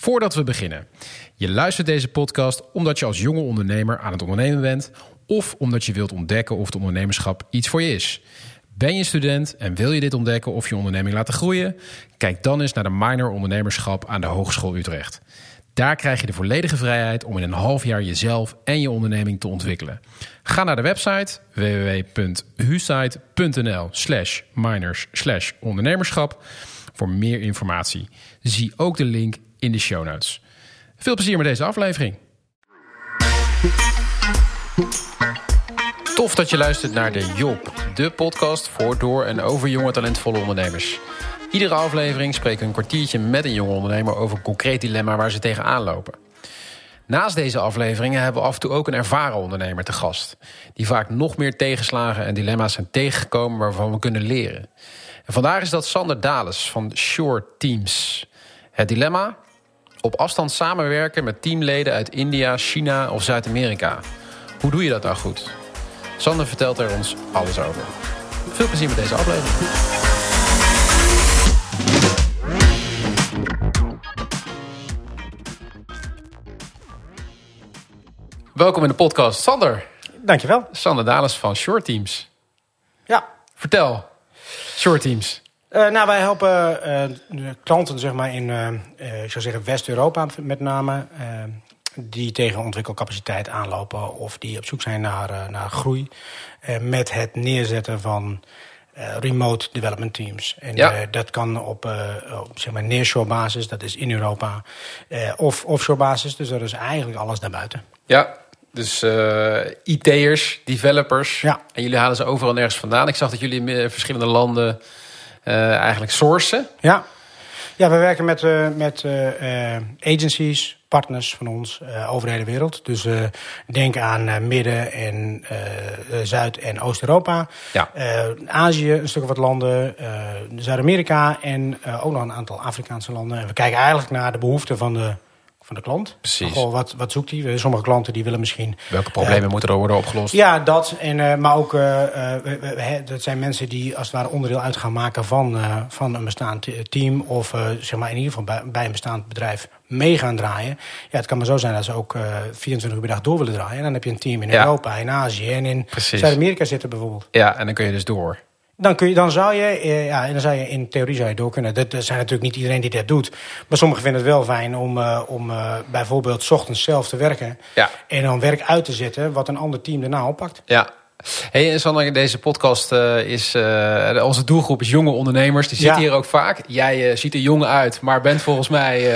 Voordat we beginnen. Je luistert deze podcast omdat je als jonge ondernemer aan het ondernemen bent... of omdat je wilt ontdekken of het ondernemerschap iets voor je is. Ben je student en wil je dit ontdekken of je onderneming laten groeien? Kijk dan eens naar de minor ondernemerschap aan de Hogeschool Utrecht. Daar krijg je de volledige vrijheid om in een half jaar jezelf en je onderneming te ontwikkelen. Ga naar de website www.husite.nl slash minors slash ondernemerschap voor meer informatie. Zie ook de link in de show notes. Veel plezier met deze aflevering. Tof dat je luistert naar de Job, de podcast voor, door en over jonge talentvolle ondernemers. Iedere aflevering spreken we een kwartiertje met een jonge ondernemer over een concreet dilemma waar ze tegenaan lopen. Naast deze afleveringen hebben we af en toe ook een ervaren ondernemer te gast. Die vaak nog meer tegenslagen en dilemma's zijn tegengekomen waarvan we kunnen leren. En vandaag is dat Sander Dales van Short Teams. Het dilemma? Op afstand samenwerken met teamleden uit India, China of Zuid-Amerika. Hoe doe je dat nou goed? Sander vertelt er ons alles over. Veel plezier met deze aflevering. Welkom in de podcast, Sander. Dankjewel. Sander Dales van Short Teams. Ja. Vertel, Short Teams. Uh, nou, wij helpen uh, klanten zeg maar, in uh, ik zou zeggen West-Europa met name... die tegen ontwikkelcapaciteit aanlopen of die op zoek zijn naar, naar groei... met het neerzetten van remote development teams. En Ja. dat kan op, op zeg maar nearshore basis, dat is in Europa, of offshore basis. Dus dat is eigenlijk alles daarbuiten. Ja, dus eh IT'ers, developers. Ja. En jullie halen ze overal nergens vandaan. Ik zag dat jullie in eh, verschillende landen eh, eigenlijk sourcen. Ja, ja we werken met, eh, met eh, eh, agencies, partners van ons eh, over de hele wereld. Dus eh, denk aan eh, Midden- en eh, eh, Zuid- en Oost-Europa. Ja. Eh, Azië, een stuk of wat landen. eh, Zuid-Amerika en eh, ook nog een aantal Afrikaanse landen. En we kijken eigenlijk naar de behoeften van de, van de klant. Precies. Goh, wat, wat zoekt hij? Sommige klanten die willen misschien... Welke problemen moeten er worden opgelost? Ja, dat. En, eh, maar ook, eh, eh, dat zijn mensen die als het ware onderdeel uit gaan maken van, eh, van een bestaand te- team. Of eh, zeg maar in ieder geval bij, bij een bestaand bedrijf mee gaan draaien. Ja, het kan maar zo zijn dat ze ook eh 24 uur per dag door willen draaien. En dan heb je een team in Ja. Europa, in Azië en in. Zuid-Amerika zitten bijvoorbeeld. Ja, en dan kun je dus door. Dan, kun je, dan zou je, eh, ja, en dan zou je in theorie zou je door kunnen. Dat, dat zijn natuurlijk niet iedereen die dat doet. Maar sommigen vinden het wel fijn om, eh, om eh, bijvoorbeeld 's ochtends zelf te werken. Ja. En dan werk uit te zetten wat een ander team daarna oppakt. Ja. Hey, en Sander, deze podcast is... onze doelgroep is jonge ondernemers. Die zitten Ja. hier ook vaak. Jij ziet er jong uit, maar bent volgens mij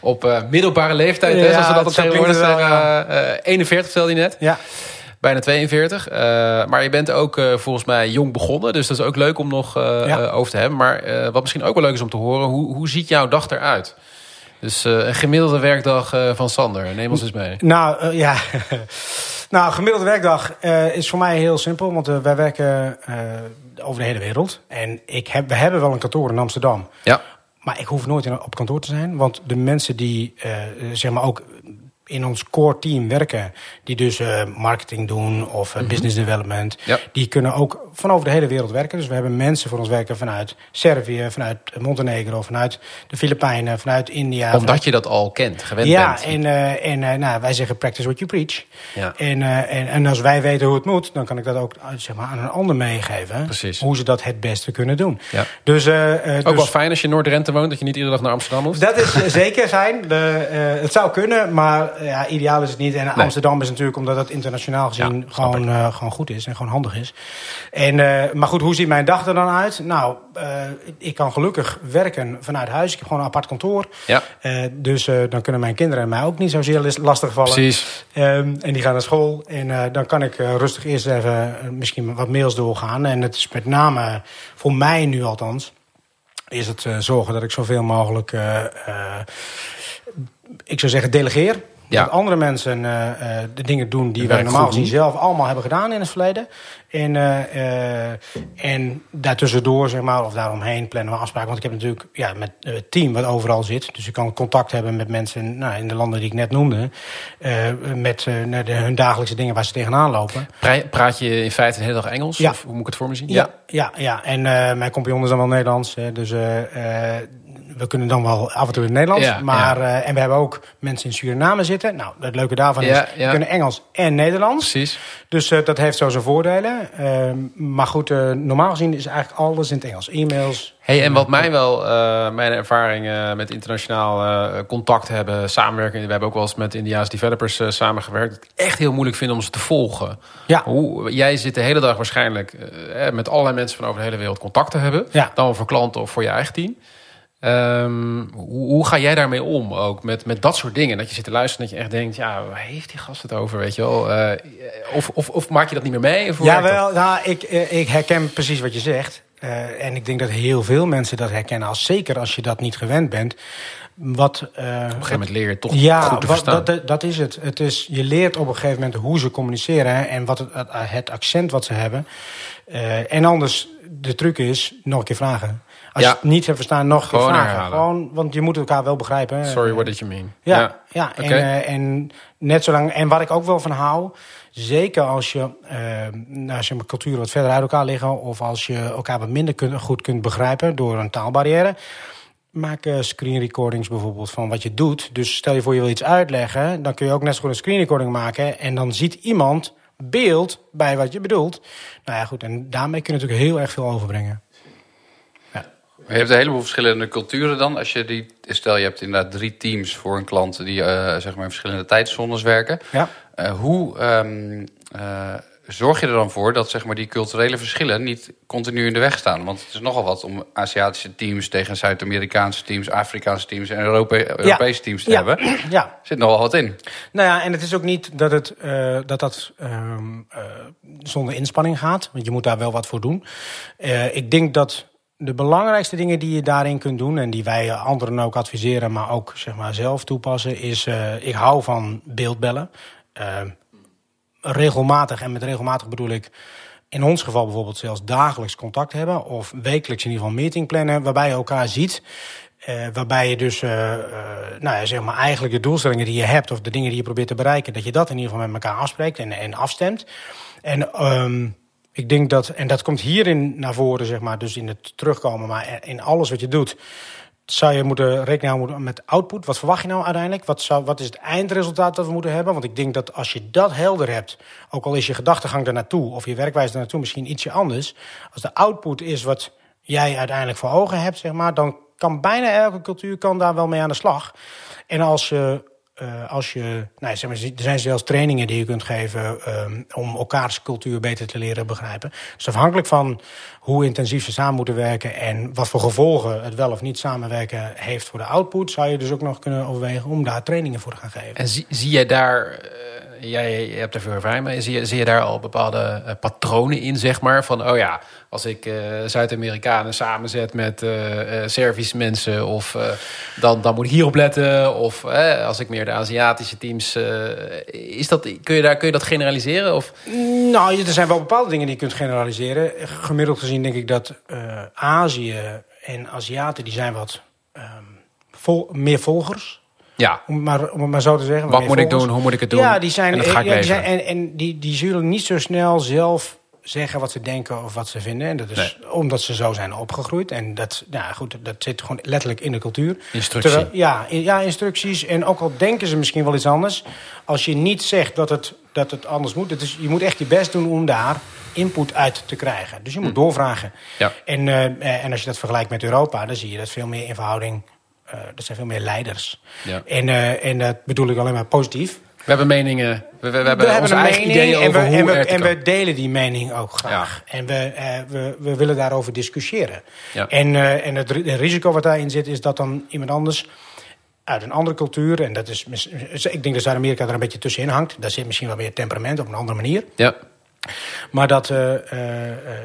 op middelbare leeftijd. hè, Ja, zoals we dat op tegenwoordig zeggen. wel, Eh, 41 vertelde je net. Ja. Bijna 42. Eh, maar je bent ook eh, volgens mij jong begonnen. Dus dat is ook leuk om nog eh, Ja. over te hebben. Maar wat misschien ook wel leuk is om te horen. Hoe, hoe ziet jouw dag eruit? Dus een gemiddelde werkdag van Sander. Neem ons eens mee. Nou, ja. nou, gemiddelde werkdag is voor mij heel simpel. Want wij werken over de hele wereld. En ik heb, we hebben wel een kantoor in Amsterdam. Ja. Maar ik hoef nooit op kantoor te zijn. Want de mensen die zeg maar ook in ons core team werken... die dus eh, marketing doen of eh, business development... Ja. die kunnen ook van over de hele wereld werken. Dus we hebben mensen voor ons werken vanuit Servië... vanuit Montenegro, vanuit de Filipijnen, vanuit India... vanuit- Omdat je dat al kent, gewend ja, bent. en, eh, en nou, wij zeggen practice what you preach. Ja. En, en, en als wij weten hoe het moet, dan kan ik dat ook zeg maar, aan een ander meegeven. Precies. Hoe ze dat het beste kunnen doen. Ja. Dus, Ook dus wel fijn als je in Noord-Drenthe woont, dat je niet iedere dag naar Amsterdam hoeft. dat is zeker fijn. De, het zou kunnen, maar ja, ideaal is het niet. En Amsterdam is natuurlijk, omdat het internationaal gezien Ja, gewoon, eh, gewoon goed is en gewoon handig is. En, eh, maar goed, hoe ziet mijn dag er dan uit? Nou, eh, ik kan gelukkig werken vanuit huis. Ik heb gewoon een apart kantoor. Ja. Eh, dus eh, dan kunnen mijn kinderen mij ook niet zozeer lastig vallen. Precies. Ehm, en die gaan naar school. En eh, dan kan ik eh, rustig eerst even eh, misschien wat mails doorgaan. En het is met name, voor mij nu althans, is het eh, zorgen dat ik zoveel mogelijk, eh, eh, ik zou zeggen, delegeer. Ja. Dat andere mensen eh, de dingen doen die wij normaal gezien zelf allemaal hebben gedaan in het verleden. En, eh, en daartussendoor, zeg maar, of daaromheen plannen we afspraken. Want ik heb natuurlijk ja, met het team wat overal zit. Dus ik kan contact hebben met mensen nou, in de landen die ik net noemde. met naar de, hun dagelijkse dingen waar ze tegenaan lopen. Pra- Praat je in feite de hele dag Engels? Ja. Of hoe moet ik het voor me zien? Ja, ja, ja. en mijn compagnon is dan wel Nederlands. Dus we kunnen dan wel af en toe in het Nederlands. Ja, maar, eh, en we hebben ook mensen in Suriname zitten. Nou, het leuke daarvan is, Ja, we kunnen Engels en Nederlands. Precies. Dus eh, dat heeft zo zijn voordelen. Ehm, maar goed, eh, normaal gezien is eigenlijk alles in het Engels. E-mails. Hey, en wat mij wel, mijn ervaring met internationaal contact hebben, samenwerken. We hebben ook wel eens met Indiaanse developers samengewerkt. Echt heel moeilijk vind om ze te volgen. Ja. Hoe, jij zit de hele dag waarschijnlijk met allerlei mensen van over de hele wereld contact te hebben. Ja. Dan voor klanten of voor je eigen team. Ehm, hoe, hoe ga jij daarmee om ook met, met dat soort dingen? Dat je zit te luisteren en dat je echt denkt, ja, waar heeft die gast het over, weet je wel? Eh, of, of, of maak je dat niet meer mee? Of hoe Ja, dat? wel, nou, ik, eh, ik herken precies wat je zegt. Eh, en ik denk dat heel veel mensen dat herkennen. Als, zeker als je dat niet gewend bent. Wat, Op een gegeven moment leer je toch ja, goed te wat, verstaan. dat, dat is het. het is, je leert op een gegeven moment hoe ze communiceren hè, en wat het, het accent wat ze hebben. En anders, de truc is, nog een keer vragen. Als Ja. je het niet hebt verstaan, nog Gewoon vragen. herhalen. Gewoon, want je moet elkaar wel begrijpen. hè. Sorry, what did you mean? Ja, ja. En, eh, en net zolang. En waar ik ook wel van hou, zeker als je, nou, als je met culturen wat verder uit elkaar liggen, of als je elkaar wat minder kun- goed kunt begrijpen door een taalbarrière. Maak eh, screen recordings bijvoorbeeld van wat je doet. Dus stel je voor je wil iets uitleggen, dan kun je ook net zo goed een screen recording maken. En dan ziet iemand beeld bij wat je bedoelt. Nou ja, goed. En daarmee kun je natuurlijk heel erg veel overbrengen. Maar je hebt een heleboel verschillende culturen dan. Als je die, stel je hebt inderdaad drie teams voor een klant die eh, zeg maar in verschillende tijdzones werken. Ja. Eh, hoe ehm, eh, zorg je er dan voor dat zeg maar, die culturele verschillen niet continu in de weg staan? Want het is nogal wat om Aziatische teams tegen Zuid-Amerikaanse teams, Afrikaanse teams en Europe- Europese teams te Ja. hebben. Er Ja, zit nogal wat in. Nou ja, en het is ook niet dat het, dat, dat ehm, eh, zonder inspanning gaat. Want je moet daar wel wat voor doen. Ik denk dat de belangrijkste dingen die je daarin kunt doen... en die wij anderen ook adviseren, maar ook zeg maar, zelf toepassen... is, eh, ik hou van beeldbellen. Eh, regelmatig, en met regelmatig bedoel ik... in ons geval bijvoorbeeld zelfs dagelijks contact hebben... of wekelijks in ieder geval meeting plannen... waarbij je elkaar ziet... Eh, waarbij je dus, nou ja, zeg maar, eigenlijk de doelstellingen die je hebt of de dingen die je probeert te bereiken, dat je dat in ieder geval met elkaar afspreekt en, en afstemt. En ehm, ik denk dat, en dat komt hierin naar voren, zeg maar, dus in het terugkomen, maar in alles wat je doet, zou je moeten rekening houden met output. Wat verwacht je nou uiteindelijk? Wat, zou, wat is het eindresultaat dat we moeten hebben? Want ik denk dat als je dat helder hebt, ook al is je gedachtegang er naartoe of je werkwijze er naartoe misschien ietsje anders, als de output is wat jij uiteindelijk voor ogen hebt, zeg maar, dan kan bijna elke cultuur kan daar wel mee aan de slag. En als je, eh, als je nou, zeg maar, er zijn zelfs trainingen die je kunt geven ehm, om elkaars cultuur beter te leren begrijpen. Dus afhankelijk van hoe intensief ze samen moeten werken en wat voor gevolgen het wel of niet samenwerken heeft voor de output, zou je dus ook nog kunnen overwegen om daar trainingen voor te gaan geven. En zie, zie jij daar, eh, jij, hebt er veel ervaring mee, zie je, zie je daar al bepaalde eh, patronen in, zeg maar? Van, oh ja, als ik eh, Zuid-Amerikanen samenzet met eh, Servische mensen, of dan, dan moet ik hierop letten. Of als ik meer de Aziatische teams, is dat, kun, je daar, kun je dat generaliseren? Of? Nou, er zijn wel bepaalde dingen die je kunt generaliseren. Gemiddeld gezien denk ik dat Azië en Aziaten... die zijn wat ehm, meer volgers. Ja, Om het maar, om het maar zo te zeggen. wat moet ik doen, hoe moet ik het doen? Ja, die zijn, en dat ga ik ja, die zijn en, en die, die zullen niet zo snel zelf zeggen wat ze denken of wat ze vinden. En dat is omdat ze zo zijn opgegroeid. En dat, nou goed, dat zit gewoon letterlijk in de cultuur. Instructie. Terwijl- ja, in- ja, instructies. En ook al denken ze misschien wel iets anders. Als je niet zegt dat het, dat het anders moet. Het is, je moet echt je best doen om daar input uit te krijgen. Dus je moet doorvragen. Ja. En, eh, eh, en als je dat vergelijkt met Europa, dan zie je dat veel meer in verhouding. Eh er zijn veel meer leiders. Ja. En, eh, en dat bedoel ik alleen maar positief. We hebben meningen, we, we, we hebben We onze eigen ideeën en we, over hoe en we, te en we delen die mening ook graag. En we, eh, we, we willen daarover discussiëren. Ja. En, en het, ri- het risico wat daarin zit, is dat dan iemand anders uit een andere cultuur, en dat is, ik denk dat Zuid-Amerika er een beetje tussenin hangt. Daar zit misschien wel meer temperament op een andere manier. Ja, Maar dat,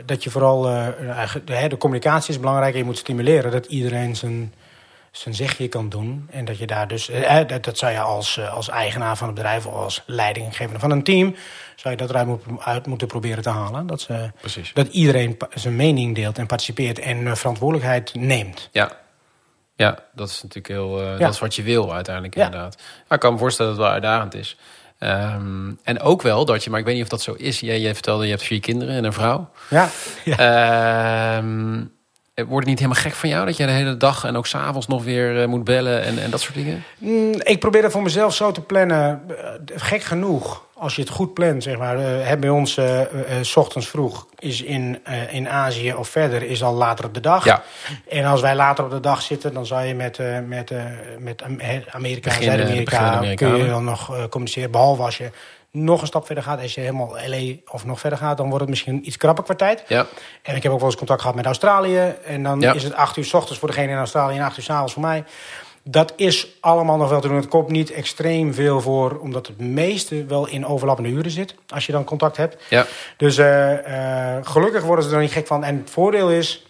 dat je vooral, de, de communicatie is belangrijk. En je moet stimuleren dat iedereen zijn, zijn zegje kan doen. En dat je daar dus, eh, dat, dat zou je als, eh, als eigenaar van het bedrijf of als leidinggevende van een team, zou je dat eruit moet, uit moeten proberen te halen. Dat, ze, Precies. dat iedereen zijn mening deelt en participeert en eh, verantwoordelijkheid neemt. Ja. Ja, dat is natuurlijk heel. eh, Ja. Dat is wat je wil uiteindelijk, Ja. inderdaad. Maar ik kan me voorstellen dat het wel uitdagend is. Ehm, en ook wel dat je, maar ik weet niet of dat zo is. Jij, jij vertelde, je hebt vier kinderen en een vrouw. Ja, ja. Ehm, wordt het niet helemaal gek van jou dat je de hele dag en ook s'avonds nog weer moet bellen en, en dat soort dingen? Mm, ik probeer het voor mezelf zo te plannen. gek genoeg als je het goed plant, zeg maar. Uh, bij ons uh, uh, s ochtends vroeg is in, in Azië of verder is al later op de dag. Ja. En als wij later op de dag zitten, dan zou je met, met, met Amerika en Zuid-Amerika kun je dan nog communiceren. Behalve als je nog een stap verder gaat. Als je helemaal LA of nog verder gaat, dan wordt het misschien iets krapper qua tijd. Ja. En ik heb ook wel eens contact gehad met Australië. En dan is het acht uur s ochtends voor degene in Australië en acht uur s avonds voor mij. Dat is allemaal nog wel te doen. Het komt niet extreem veel voor, omdat het meeste wel in overlappende uren zit. Als je dan contact hebt. Ja. Dus uh, uh, gelukkig worden ze er niet gek van. En het voordeel is,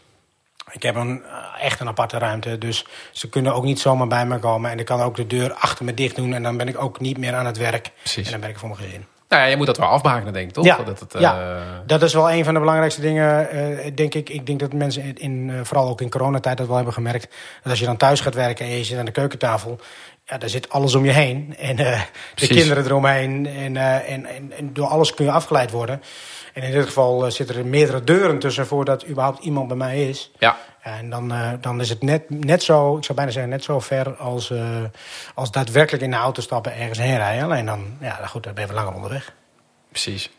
ik heb een, uh, echt een aparte ruimte. Dus ze kunnen ook niet zomaar bij me komen. En ik kan ook de deur achter me dicht doen. En dan ben ik ook niet meer aan het werk. Precies. En dan ben ik voor mijn gezin. Nou ja, je moet dat wel afbakenen, denk ik, toch? Ja, dat, het, ja. dat is wel een van de belangrijkste dingen, uh, denk ik. Ik denk dat mensen, in, uh, vooral ook in coronatijd, dat wel hebben gemerkt. Dat als je dan thuis gaat werken en je zit aan de keukentafel... Ja, daar zit alles om je heen. En de kinderen eromheen. En, en, en, en, door alles kun je afgeleid worden. En in dit geval zitten er meerdere deuren tussen... voordat überhaupt iemand bij mij is. Ja. En dan, dan is het net, net zo, ik zou bijna zeggen, net zo ver als, uh, als daadwerkelijk in de auto stappen ergens heen rijden. Alleen dan, ja, goed, dan ben je langer onderweg. Precies.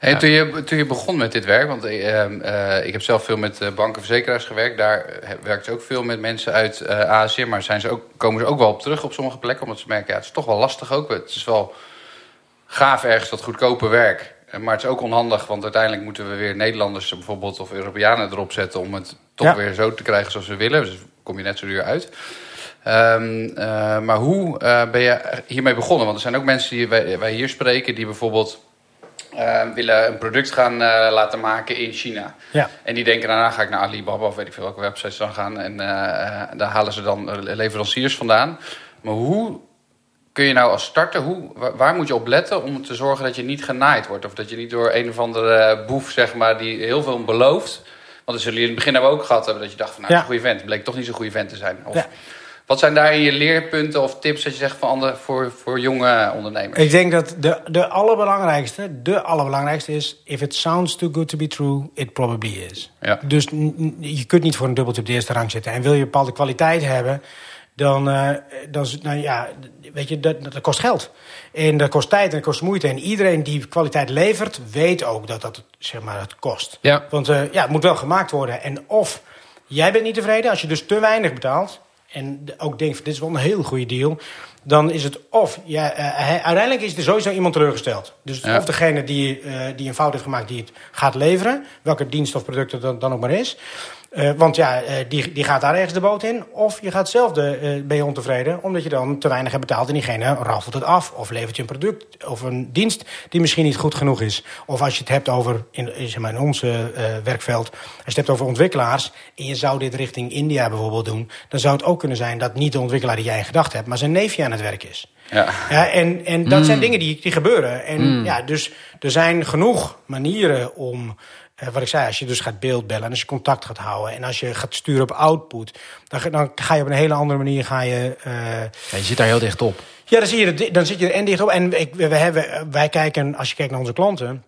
Ja. toen, je, toen je begon met dit werk, want uh, uh, ik heb zelf veel met banken en verzekeraars gewerkt. Daar werkt ook veel met mensen uit Azië. Maar zijn ze ook, komen ze ook wel op terug op sommige plekken. Omdat ze merken, ja, het is toch wel lastig ook. Het is wel gaaf ergens dat goedkope werk. Maar het is ook onhandig, want uiteindelijk moeten we weer Nederlanders bijvoorbeeld of Europeanen erop zetten om het toch ja. weer zo te krijgen zoals we willen. Dus kom je net zo duur uit. Um, uh, maar hoe uh, ben je hiermee begonnen? Want er zijn ook mensen die wij, wij hier spreken die bijvoorbeeld uh, willen een product gaan laten maken in China. Ja. En die denken daarna ga ik naar Alibaba of weet ik veel welke websites dan gaan. En daar halen ze dan leveranciers vandaan. Maar hoe kun je nou als starter, hoe, waar moet je op letten om te zorgen dat je niet genaaid wordt? Of dat je niet door een of andere boef, zeg maar, die heel veel belooft. Want dat zullen jullie in het begin hebben ook gehad hebben dat je dacht van nou, Ja. een goede vent. Bleek toch niet zo'n goede vent te zijn. Of, Ja. Wat zijn daarin je leerpunten of tips dat je zegt van andere, voor, voor jonge ondernemers? Ik denk dat de, de allerbelangrijkste, de allerbelangrijkste is... if it sounds too good to be true, it probably is. Ja. Dus je kunt niet voor een dubbeltje op de eerste rang zitten. En wil je bepaalde kwaliteit hebben, dan, eh, dan nou ja, weet je, dat, dat kost geld. En dat kost tijd en dat kost moeite. En iedereen die kwaliteit levert, weet ook dat dat zeg maar, het kost. Ja. Want eh, ja, het moet wel gemaakt worden. En of jij bent niet tevreden als je dus te weinig betaalt... en ook denkt, dit is wel een heel goede deal... dan is het of... Ja, eh, uiteindelijk is er sowieso iemand teleurgesteld. Dus Ja. of degene die, die een fout heeft gemaakt... die het gaat leveren, welke dienst of product het dan, dan ook maar is... Eh, want ja, eh, die, die gaat daar ergens de boot in. Of je gaat zelf de, eh, ben je ontevreden, omdat je dan te weinig hebt betaald en diegene raffelt het af. Of levert je een product of een dienst die misschien niet goed genoeg is. Of als je het hebt over, in, zeg maar, in ons werkveld, als je het hebt over ontwikkelaars. en je zou dit richting India bijvoorbeeld doen. dan zou het ook kunnen zijn dat niet de ontwikkelaar die jij in gedachten hebt. maar zijn neefje aan het werk is. Ja. Ja, en, en dat zijn dingen die, die gebeuren. En ja, dus er zijn genoeg manieren om. Eh, wat ik zei, als je dus gaat beeldbellen en als je contact gaat houden en als je gaat sturen op output, dan, ga- dan ga je op een hele andere manier ga je. eh, Ja, je zit daar heel dicht op. ja, dan, zie je dan zit je er en dicht op. En ik, we hebben, wij kijken, als je kijkt naar onze klanten,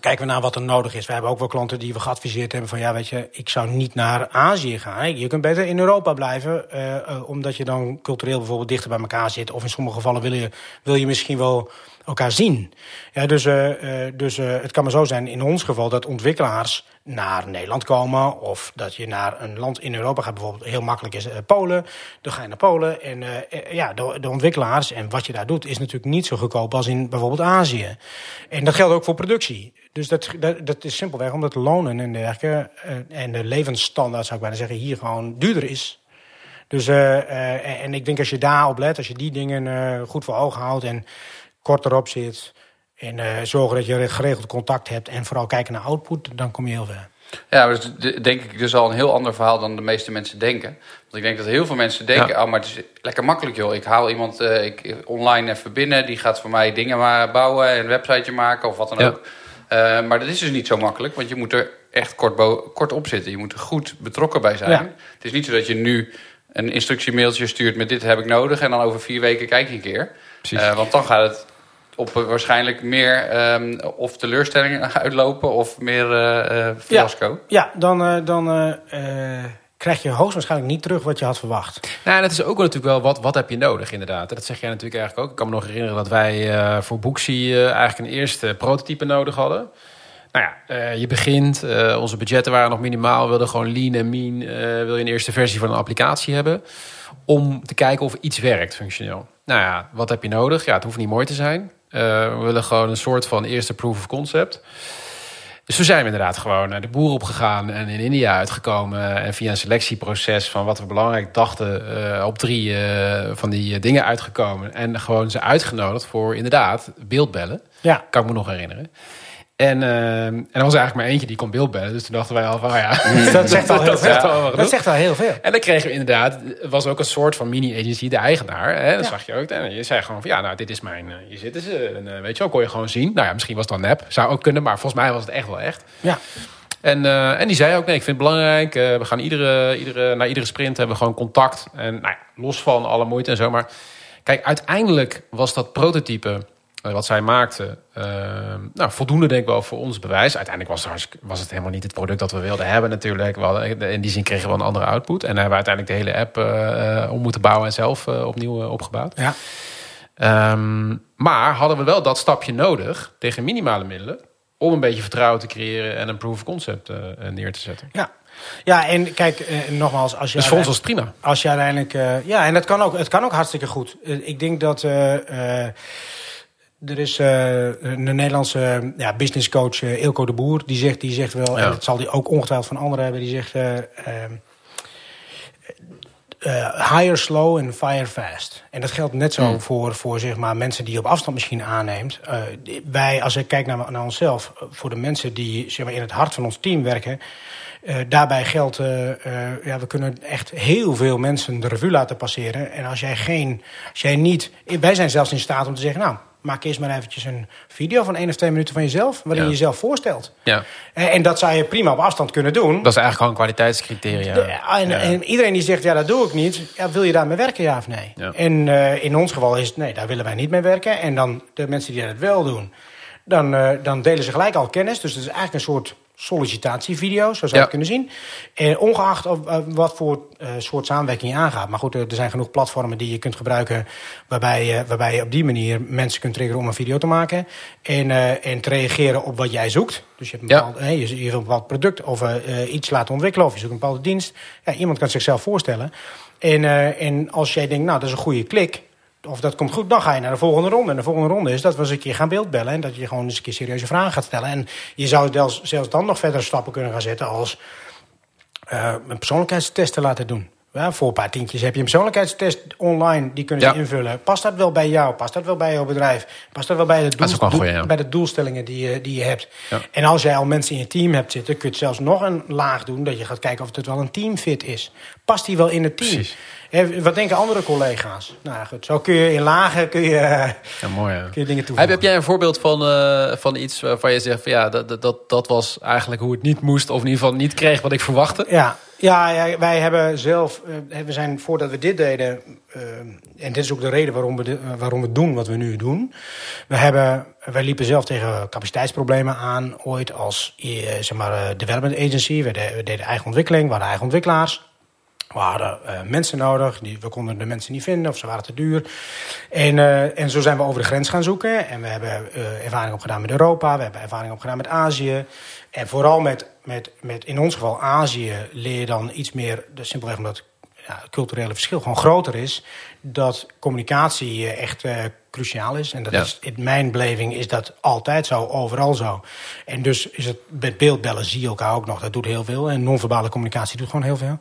kijken we naar wat er nodig is. We hebben ook wel klanten die we geadviseerd hebben van ja, weet je, ik zou niet naar Azië gaan. Je kunt beter in Europa blijven, eh, omdat je dan cultureel bijvoorbeeld dichter bij elkaar zit. Of in sommige gevallen wil je, wil je misschien wel elkaar zien. Ja, dus eh, dus eh, het kan maar zo zijn in ons geval dat ontwikkelaars naar Nederland komen. Of dat je naar een land in Europa gaat, bijvoorbeeld heel makkelijk is Polen. Dan ga je naar Polen. En ja, de, ontwikkelaars en wat je daar doet, is natuurlijk niet zo goedkoop als in bijvoorbeeld Azië. En dat geldt ook voor productie. Dus dat, dat, is simpelweg omdat lonen en dergelijke en de levensstandaard, zou ik bijna zeggen, hier gewoon duurder is. Dus, eh, en ik denk als je daarop let, als je die dingen goed voor ogen houdt en kort erop zit. En eh, zorgen dat je geregeld contact hebt en vooral kijken naar output, dan kom je heel ver. Ja, maar dat is denk ik dus al een heel ander verhaal dan de meeste mensen denken. Want ik denk dat heel veel mensen denken, Ja. oh, maar het is lekker makkelijk joh. Ik haal iemand eh, ik, online even binnen, die gaat voor mij dingen maar bouwen en een websiteje maken of wat dan Ja. ook. Eh, maar dat is dus niet zo makkelijk, want je moet er echt kort, kort op zitten. Je moet er goed betrokken bij zijn. Ja. Het is niet zo dat je nu een instructiemailtje stuurt met dit heb ik nodig en dan over vier weken kijk je een keer. Precies. Eh, want dan gaat het op waarschijnlijk meer ehm, of teleurstellingen uitlopen of meer eh, eh, fiasco. Ja, dan, eh, dan eh, eh, krijg je hoogstwaarschijnlijk niet terug wat je had verwacht. Nou, het is ook wel natuurlijk wel wat, wat heb je nodig inderdaad. Dat zeg jij natuurlijk eigenlijk ook. Ik kan me nog herinneren dat wij eh, voor Booksy eh, eigenlijk een eerste prototype nodig hadden. Nou ja, eh, je begint, eh, onze budgetten waren nog minimaal. We wilden gewoon lean en mean. eh, wil je een eerste versie van een applicatie hebben. Om te kijken of iets werkt functioneel. Nou ja, wat heb je nodig? Ja, het hoeft niet mooi te zijn. Eh, we willen gewoon een soort van eerste proof of concept. Dus toen zijn we inderdaad gewoon naar de boer opgegaan en in India uitgekomen. En via een selectieproces van wat we belangrijk dachten eh, op drie eh, van die eh, dingen uitgekomen. En gewoon ze uitgenodigd voor inderdaad beeldbellen. Ja, Kan ik me nog herinneren. En, eh, en er was eigenlijk maar eentje die kon beeldbellen. Dus toen dachten wij al van, oh ja, dat zegt al heel dat veel. wel Dat zegt al heel veel. En dan kregen we inderdaad, het was ook een soort van mini-agency, de eigenaar. Hè? Dat Ja. zag je ook. En je zei gewoon van, ja, nou, dit is mijn, eh, hier zitten ze. En, eh, weet je wel, kon je gewoon zien. Nou ja, misschien was het dan nep. Zou ook kunnen, maar volgens mij was het echt wel echt. Ja, En, eh, en die zei ook, nee, ik vind het belangrijk. eh, we gaan iedere, iedere, na iedere sprint hebben we gewoon contact. En nou ja, los van alle moeite en zo. Maar kijk, uiteindelijk was dat prototype eh, wat zij maakte... eh, nou, voldoende denk ik wel voor ons bewijs. Uiteindelijk was het, was het helemaal niet het product dat we wilden hebben natuurlijk. We hadden, in die zin kregen we een andere output. En hebben we uiteindelijk de hele app eh, eh, om moeten bouwen... en zelf eh, opnieuw eh, opgebouwd. ja. Ehm, maar hadden we wel dat stapje nodig tegen minimale middelen om een beetje vertrouwen te creëren en een proof of concept eh, eh, neer te zetten. ja. ja en kijk, eh, nogmaals, als je... Dus voor ons was prima. Als je uiteindelijk. eh, ja, en dat kan ook, het kan ook hartstikke goed. Eh, ik denk dat. eh, eh, er is eh, een Nederlandse ja, businesscoach, eh Ilko de Boer, die zegt, die zegt wel, Ja. en dat zal die ook ongetwijfeld van anderen hebben, die zegt: eh, eh, hire slow and fire fast. En dat geldt net zo Hmm. voor, voor zeg maar, mensen die je op afstand misschien aanneemt. Eh, wij, als ik kijk naar, naar onszelf, eh, voor de mensen die zeg maar, in het hart van ons team werken. eh, daarbij geldt, eh, eh, ja, we kunnen echt heel veel mensen de revue laten passeren. En als jij geen, als jij niet, wij zijn zelfs in staat om te zeggen, nou, maak eerst maar eventjes een video van één of twee minuten van jezelf, waarin je jezelf voorstelt. Ja. En, en dat zou je prima op afstand kunnen doen. Dat is eigenlijk gewoon een kwaliteitscriteria. De- en, Ja. en iedereen die zegt, ja, dat doe ik niet. Ja, wil je daarmee werken, ja of nee? Ja. En eh, in ons geval is het, nee, daar willen wij niet mee werken. En dan de mensen die dat wel doen, dan, eh, dan delen ze gelijk al kennis. Dus het is eigenlijk een soort sollicitatievideo, zo zou je Ja. het kunnen zien. En ongeacht of, eh, wat voor eh, soort samenwerking je aangaat. Maar goed, er zijn genoeg platformen die je kunt gebruiken... waarbij, je- waarbij je op die manier mensen kunt triggeren om een video te maken. En, eh, en te reageren op wat jij zoekt. Dus je, hebt een Ja. bepaald, je, een bepaald product of iets laten ontwikkelen... of je zoekt een bepaalde dienst. Ja, iemand kan zichzelf voorstellen. En, en als jij denkt, nou, dat is een goede klik... of dat komt goed, dan ga je naar de volgende ronde. En de volgende ronde is dat we eens een keer gaan beeldbellen... en dat je gewoon eens een keer serieuze vragen gaat stellen. En je zou zelfs, zelfs dan nog verder stappen kunnen gaan zetten... als eh, een persoonlijkheidstest te laten doen. Ja, voor een paar tientjes heb je een persoonlijkheidstest online. Die kunnen ze Ja. invullen. Past dat wel bij jou? Past dat wel bij jouw bedrijf? Past dat wel bij de, doel- goeie, ja. bij de doelstellingen die je, die je hebt? En als jij al mensen in je team hebt zitten... kun je het zelfs nog een laag doen... dat je gaat kijken of het wel een teamfit is. Past die wel in het team? Precies. Hè, wat denken andere collega's? Nou ja, goed, zo kun je in lagen kun je, Ja, mooi. Kun je dingen toevoegen. heb jij een voorbeeld van, eh, van iets waarvan je zegt van ja, dat, dat- dat, dat was eigenlijk hoe het niet moest, of in ieder geval niet kreeg wat ik verwachtte? Ja, ja, ja, wij hebben zelf, eh, we zijn voordat we dit deden, eh, en dit is ook de reden waarom we, waarom we doen wat we nu doen. We hebben, wij liepen zelf tegen capaciteitsproblemen aan, ooit als zeg maar, eh, development agency. We, de- we deden eigen ontwikkeling, we hadden eigen ontwikkelaars. We hadden eh, mensen nodig, die, we konden de mensen niet vinden of ze waren te duur. En, eh, en zo zijn we over de grens gaan zoeken. En we hebben eh, ervaring opgedaan met Europa, we hebben ervaring opgedaan met Azië. En vooral met, met, met in ons geval Azië leer je dan iets meer, dus simpelweg omdat ja, culturele verschil gewoon groter is. Dat communicatie eh, echt eh, cruciaal is. En dat Ja. is in mijn beleving is dat altijd zo, overal zo. En dus is het met beeldbellen zie je elkaar ook nog. Dat doet heel veel. En non-verbale communicatie doet gewoon heel veel.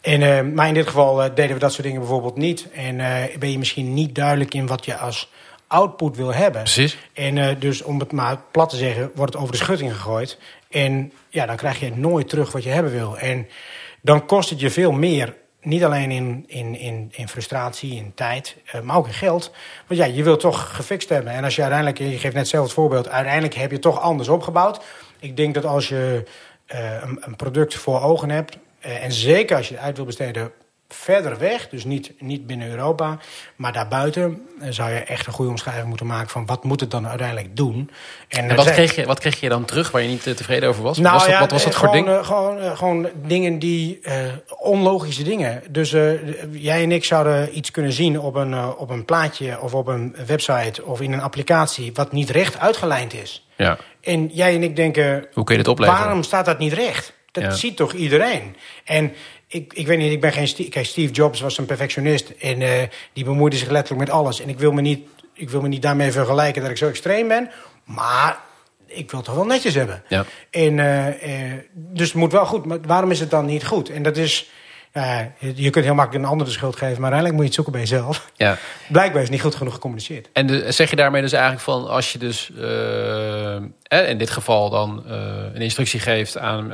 En, eh, maar in dit geval deden we dat soort dingen bijvoorbeeld niet. En ben je misschien niet duidelijk in wat je als output wil hebben. Precies. En dus om het maar plat te zeggen, wordt het over de schutting gegooid. En ja, dan krijg je nooit terug wat je hebben wil. En dan kost het je veel meer. Niet alleen in, in, in, in frustratie, in tijd, eh, maar ook in geld. Want ja, je wilt toch gefixt hebben. En als je uiteindelijk, je geeft net zelf het voorbeeld, uiteindelijk heb je toch anders opgebouwd. Ik denk dat als je eh, een, een product voor ogen hebt, eh, en zeker als je het uit wil besteden verder weg, dus niet, niet binnen Europa, maar daarbuiten eh, zou je echt een goede omschrijving moeten maken van wat moet het dan uiteindelijk doen. En, wat, kreeg je, wat kreeg je dan terug waar je niet eh, tevreden over was? nou was dat, ja, wat was dat eh, voor gewoon, ding? gewoon, gewoon dingen die onlogische dingen. Dus jij en ik zouden iets kunnen zien op een, op een plaatje of op een website of in een applicatie wat niet recht uitgelijnd is. ja. En jij en ik denken, Hoe kun je dit opleveren? waarom staat dat niet recht? Dat Ja. ziet toch iedereen? En ik, ik weet niet, ik ben geen Steve, kijk, Steve Jobs was een perfectionist en eh, die bemoeide zich letterlijk met alles. En ik wil, me niet, ik wil me niet daarmee vergelijken dat ik zo extreem ben, maar ik wil het toch wel netjes hebben. Ja. En, eh, eh, dus het moet wel goed, maar waarom is het dan niet goed? En dat is, je kunt heel makkelijk een ander de schuld geven, maar uiteindelijk moet je het zoeken bij jezelf. Ja. Blijkbaar is niet goed genoeg gecommuniceerd. En de- zeg je daarmee dus eigenlijk van als je dus in dit geval dan een instructie geeft aan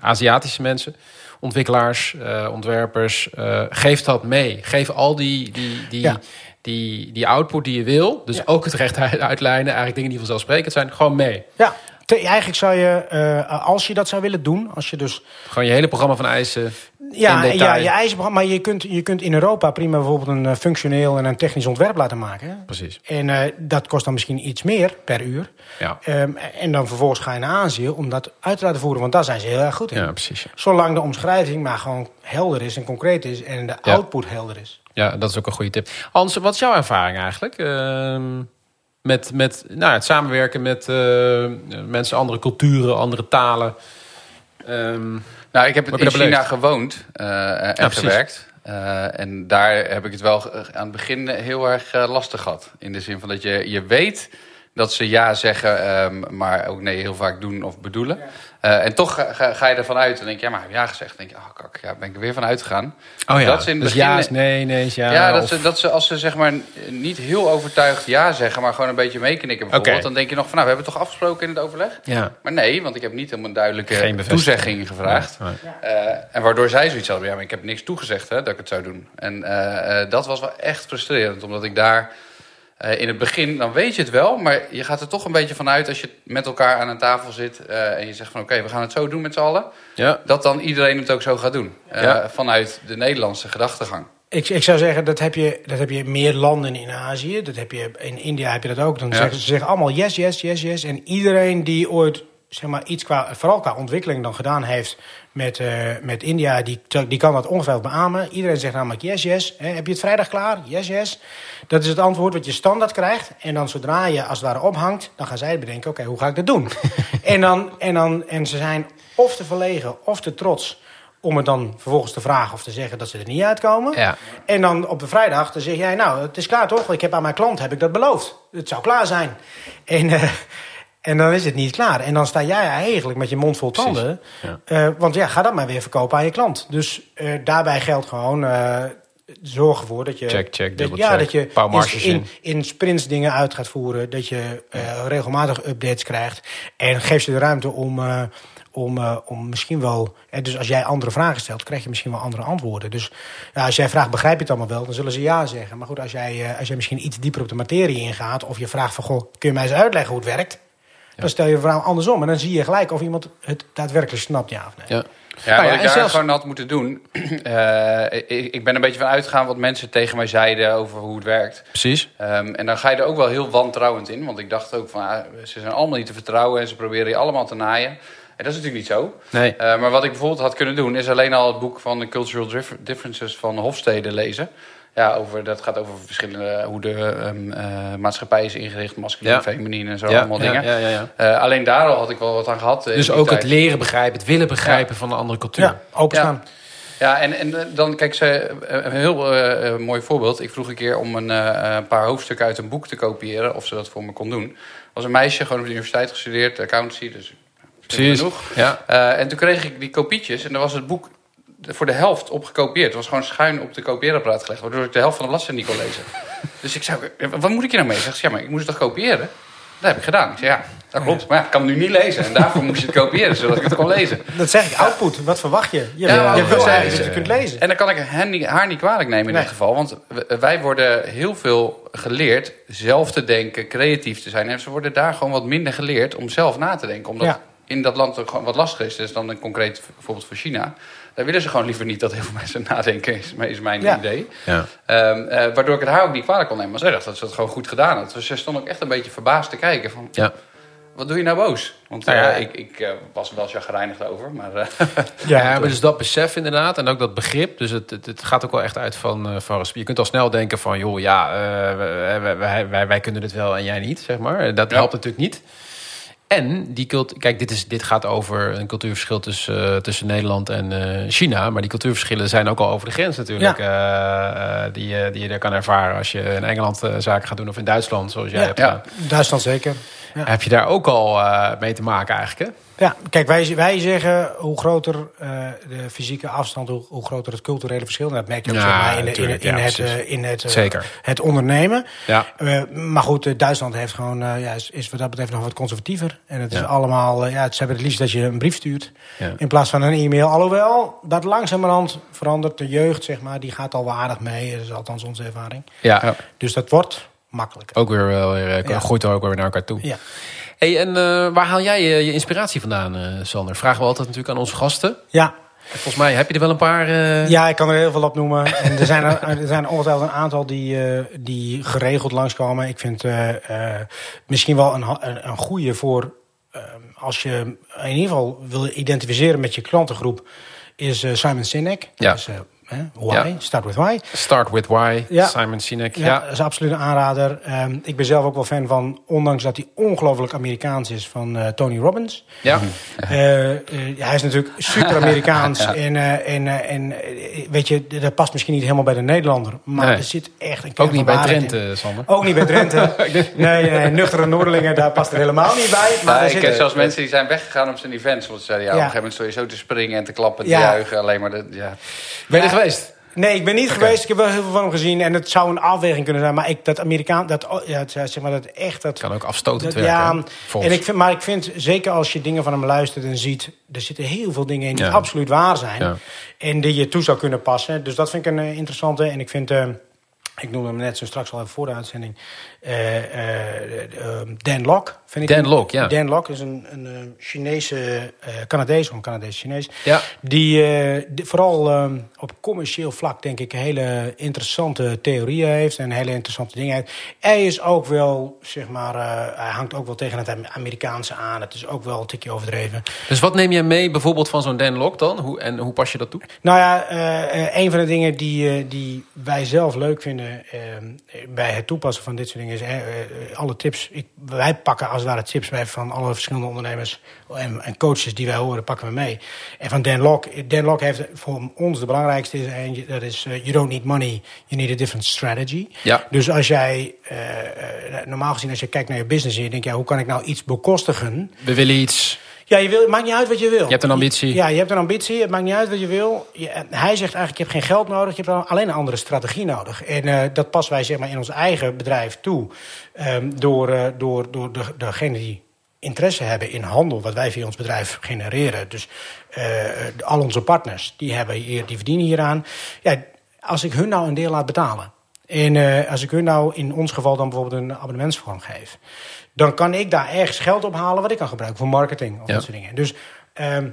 Aziatische mensen, ontwikkelaars, eh, ontwerpers, eh, geef dat mee. Geef al die, die, die, Ja. die, die output die je wil, dus Ja. ook het recht uit- uitlijnen, eigenlijk dingen die vanzelfsprekend zijn, gewoon mee. Ja, te- eigenlijk zou je, eh, als je dat zou willen doen, als je dus Gewoon je hele programma van eisen Ja, ja je eisenprogramma. Maar je kunt, je kunt in Europa prima bijvoorbeeld een eh, functioneel en een technisch ontwerp laten maken. hè. Precies. En eh, dat kost dan misschien iets meer per uur. Ja, Ehm, en dan vervolgens ga je naar Azië om dat uit te laten voeren. Want daar zijn ze heel erg goed in. ja precies. Ja. Zolang de omschrijving maar gewoon helder is en concreet is. En de Ja. output helder is. Ja, dat is ook een goede tip. Hans, wat is jouw ervaring eigenlijk? Ehm, met met nou, het samenwerken met eh, mensen, andere culturen, andere talen. Ehm, Nou, ik heb in China beleefd? gewoond eh, en gewerkt. Eh, en daar heb ik het wel aan het begin heel erg eh, lastig gehad. In de zin van dat je, je weet dat ze ja zeggen, ehm, maar ook nee heel vaak doen of bedoelen. Eh, en toch ga, ga- ga je ervan uit en denk je, ja, maar heb ja gezegd. Dan denk je, oh kak, ja, ben ik er weer van uitgegaan. oh ja, Dat ze in het dus begin- ja is nee, nee is ja. Ja, dat, of- ze, dat ze als ze zeg maar niet heel overtuigd ja zeggen, maar gewoon een beetje meeknikken bijvoorbeeld. Dan denk je nog van, nou, we hebben het toch afgesproken in het overleg? ja. Maar nee, want ik heb niet helemaal een duidelijke toezegging gevraagd. Nee, nee. Eh, en waardoor zij zoiets hadden, ja, maar ik heb niks toegezegd hè, dat ik het zou doen. En eh, eh, dat was wel echt frustrerend, omdat ik daar eh, in het begin, dan weet je het wel, maar je gaat er toch een beetje vanuit als je met elkaar aan een tafel zit eh, en je zegt van oké, we gaan het zo doen met z'n allen, Ja. dat dan iedereen het ook zo gaat doen. Eh, Ja. Vanuit de Nederlandse gedachtegang. Ik, ik zou zeggen, dat heb, je, dat heb je in meer landen in Azië. Dat heb je, in India heb je dat ook. Dan Ja. zeggen ze zeggen allemaal yes, yes, yes, yes. En iedereen die ooit, zeg maar, iets qua, vooral qua ontwikkeling dan gedaan heeft met, eh, met India, die, die kan dat ongeveer beamen. Iedereen zegt namelijk yes, yes. Heb je het vrijdag klaar? Yes, yes. Dat is het antwoord wat je standaard krijgt. En dan zodra je als het ware ophangt, dan gaan zij bedenken, oké, hoe ga ik dat doen? en, dan, en, dan, en ze zijn of te verlegen of te trots om het dan vervolgens te vragen of te zeggen dat ze er niet uitkomen. Ja. En dan op de vrijdag, dan zeg jij, nou, het is klaar toch? Ik heb aan mijn klant heb ik dat beloofd. Het zou klaar zijn. En, eh, en dan is het niet klaar. En dan sta jij eigenlijk met je mond vol tanden. ja. Eh, want ja, ga dat maar weer verkopen aan je klant. Dus eh, daarbij geldt gewoon... eh, zorg ervoor dat je... Check, check, dat, ja, check. dat je in, in. in sprints dingen uit gaat voeren. Dat je regelmatig updates krijgt. En geef ze de ruimte om... om, om misschien wel... dus als jij andere vragen stelt, krijg je misschien wel andere antwoorden. Dus ja, als jij vraagt, begrijp je het allemaal wel? Dan zullen ze ja zeggen. Maar goed, als jij, als jij misschien iets dieper op de materie ingaat... of je vraagt van, goh, kun je mij eens uitleggen hoe het werkt? Dan stel je vraag andersom. En dan zie je gelijk of iemand het daadwerkelijk snapt, ja of nee. Ja. Ja, Nou wat en ik daar zelfs- gewoon had moeten doen. eh, ik, ik ben een beetje van uitgegaan wat mensen tegen mij zeiden over hoe het werkt. Precies. Ehm, en dan ga je er ook wel heel wantrouwend in. Want ik dacht ook van, ah, ze zijn allemaal niet te vertrouwen en ze proberen je allemaal te naaien. En dat is natuurlijk niet zo. Nee. Eh, maar wat ik bijvoorbeeld had kunnen doen, is alleen al het boek van de Cultural Dif- Differences van Hofstede lezen. Ja, over, dat gaat over verschillende, hoe de ehm, eh, maatschappij is ingericht, masculin, Ja. feminien en zo, Ja, allemaal ja, dingen. ja, ja, ja. Eh, alleen daar al had ik wel wat aan gehad. eh, Dus ook het leren begrijpen, het willen begrijpen van een andere cultuur. Ja, openstaan. Ja, en, en dan, kijk, ze, een heel mooi voorbeeld. Ik vroeg een keer om een eh, een paar hoofdstukken uit een boek te kopiëren, of ze dat voor me kon doen. Er was een meisje, gewoon op de universiteit gestudeerd, accountancy, dus Precies. genoeg. Ja. En toen kreeg ik die kopietjes en dan was het boek voor de helft op gekopieerd. Het was gewoon schuin op de kopieerapparaat gelegd, waardoor ik de helft van de bladzijde niet kon lezen. dus ik zei, wat moet ik hier nou mee? Zegt ze, ja, maar ik moest het toch kopiëren? Dat heb ik gedaan. Ik zei, ja, dat klopt. Maar ja, ik kan het nu niet lezen. En daarvoor moest je het kopiëren, zodat ik het kon lezen. Dat zeg ik, output. Wat verwacht je? Je, Ja, je wil eigenlijk dat je kunt lezen. En dan kan ik haar niet kwalijk nemen in Nee. dit geval. Want wij worden heel veel geleerd zelf te denken, creatief te zijn. En ze worden daar gewoon wat minder geleerd om zelf na te denken. Omdat Ja. In dat land gewoon wat lastiger is, dus dan een concreet bijvoorbeeld voor China. Daar willen ze gewoon liever niet dat heel veel mensen nadenken, is, is mijn Ja. idee. Ja. Ehm, eh, waardoor ik het haar ook niet kwalijk kon nemen. Maar zij dacht dat ze het gewoon goed gedaan had. Dus ze stond ook echt een beetje verbaasd te kijken van... Ja. Wat doe je nou boos? Want Nou ja, eh, ik, ik eh, was er wel chagrijnig over. Maar eh, Ja, maar dus dat besef inderdaad en ook dat begrip. Dus het, het, het gaat ook wel echt uit van, eh, van respect. Je kunt al snel denken van, joh, ja, eh, wij, wij, wij, wij, wij kunnen het wel en jij niet, zeg maar. Dat Ja. helpt natuurlijk niet. En die cult, kijk, dit, is, dit gaat over een cultuurverschil tussen, eh, tussen Nederland en eh, China. Maar die cultuurverschillen zijn ook al over de grens natuurlijk. eh, die, je- die je er kan ervaren als je in Engeland zaken gaat doen of in Duitsland, zoals jij Ja. hebt Ja. Duitsland zeker. Ja. Heb je daar ook al mee te maken eigenlijk, hè? Ja, kijk, wij, wij zeggen hoe groter eh, de fysieke afstand, hoe, hoe groter het culturele verschil. En dat merk je ook Ja, zeg maar, in, in, natuurlijk, in ja, het, eh, in het, eh, Zeker. het ondernemen. Ja. Eh, maar goed, eh, Duitsland heeft gewoon, eh, ja, is, is wat dat betreft nog wat conservatiever. En het is allemaal, eh, ja, ze hebben het liefst dat je een brief stuurt. In plaats van een e-mail. Alhoewel, dat langzamerhand verandert. De jeugd, zeg maar, die gaat al wel aardig mee. Dat is althans onze ervaring. Ja. Dus dat wordt makkelijker. ook weer, wel weer eh, groeit er ook weer naar elkaar toe. Ja. Hey, en eh, waar haal jij je, je inspiratie vandaan, eh, Sander? Vragen we altijd natuurlijk aan onze gasten. Ja, Volgens mij heb je er wel een paar. eh, Ja, ik kan er heel veel op noemen. En er zijn er, er zijn ongetwijfeld een aantal die, eh, die geregeld langskomen. Ik vind eh, eh, misschien wel een, een, een goede voor eh, als je in ieder geval wil identificeren met je klantengroep, is eh, Simon Sinek. Ja. Eh, hè, why? Ja. Start with why. Start with Why, Ja. Simon Sinek. Ja, Ja, dat is absoluut een aanrader. Ehm, ik ben zelf ook wel fan van, ondanks dat hij ongelooflijk Amerikaans is, van eh, Tony Robbins. ja. Eh, eh, hij is natuurlijk super Amerikaans. En, en, en weet je, dat past misschien niet helemaal bij de Nederlander. Maar Nee. er zit echt een Ook niet bij Drenthe, in. Sander. Ook niet bij Drenthe. nee, nee, nuchtere Noorderlingen, daar past er helemaal niet bij. Maar Nou, ik zit- ken zelfs mensen die zijn weggegaan op zijn events. Want ze zeiden, ja, op een gegeven moment zo te springen en te klappen, te Ja. juichen. Alleen maar, de, ja. Je Ja. Geweest? Nee, ik ben niet geweest. Ik heb wel heel veel van hem gezien. En het zou een afweging kunnen zijn. Maar ik, dat Amerikaan, dat, oh, ja, zeg maar, dat echt, dat, Kan ook afstotend Dat- werken. ja, en ik vind, maar ik vind, zeker als je dingen van hem luistert en ziet... er zitten heel veel dingen in die Ja. absoluut waar zijn. Ja. En die je toe zou kunnen passen. Dus dat vind ik een eh, interessante. En ik vind... eh, ik noemde hem net zo straks al even voor de uitzending. Eh, eh, eh, Dan Locke. Vind ik Dan Locke, ja. Dan Locke is een, een, Chinese Canadees, of een Canadees Chinees. Ja. Die, die vooral eh, op commercieel vlak, denk ik, hele interessante theorieën heeft. En hele interessante dingen heeft. Hij is ook wel, zeg maar, hij hangt ook wel tegen het Amerikaanse aan. Het is ook wel een tikje overdreven. Dus wat neem jij mee bijvoorbeeld van zo'n Dan Lok dan? Hoe, en hoe pas je dat toe? Nou ja, een van de dingen die, die wij zelf leuk vinden eh, bij het toepassen van dit soort dingen is eh, alle tips. Ik, wij pakken als het ware tips bij van alle verschillende ondernemers en, en coaches die wij horen, pakken we mee. En van Dan Locke, Dan Locke heeft voor ons de belangrijkste is eentje, dat is eh, you don't need money, you need a different strategy. Ja. Dus als jij, eh, normaal gezien als je kijkt naar je business en je denkt, ja, hoe kan ik nou iets bekostigen? We willen iets. Ja, je wil, het maakt niet uit wat je wil. Je hebt een ambitie. Ja, je hebt een ambitie. Het maakt niet uit wat je wil. Je- hij zegt eigenlijk, je hebt geen geld nodig. Je hebt alleen een andere strategie nodig. En eh, dat passen wij zeg maar, in ons eigen bedrijf toe. Ehm, door eh, door, door de, degene die interesse hebben in handel, wat wij via ons bedrijf genereren. Dus eh, al onze partners, die, hebben hier, die verdienen hieraan. Ja, als ik hun nou een deel laat betalen. En als ik hun nou in ons geval dan bijvoorbeeld een abonnementsvorm geef. Dan kan ik daar ergens geld op halen wat ik kan gebruiken voor marketing of Ja. dat soort dingen. Dus ehm,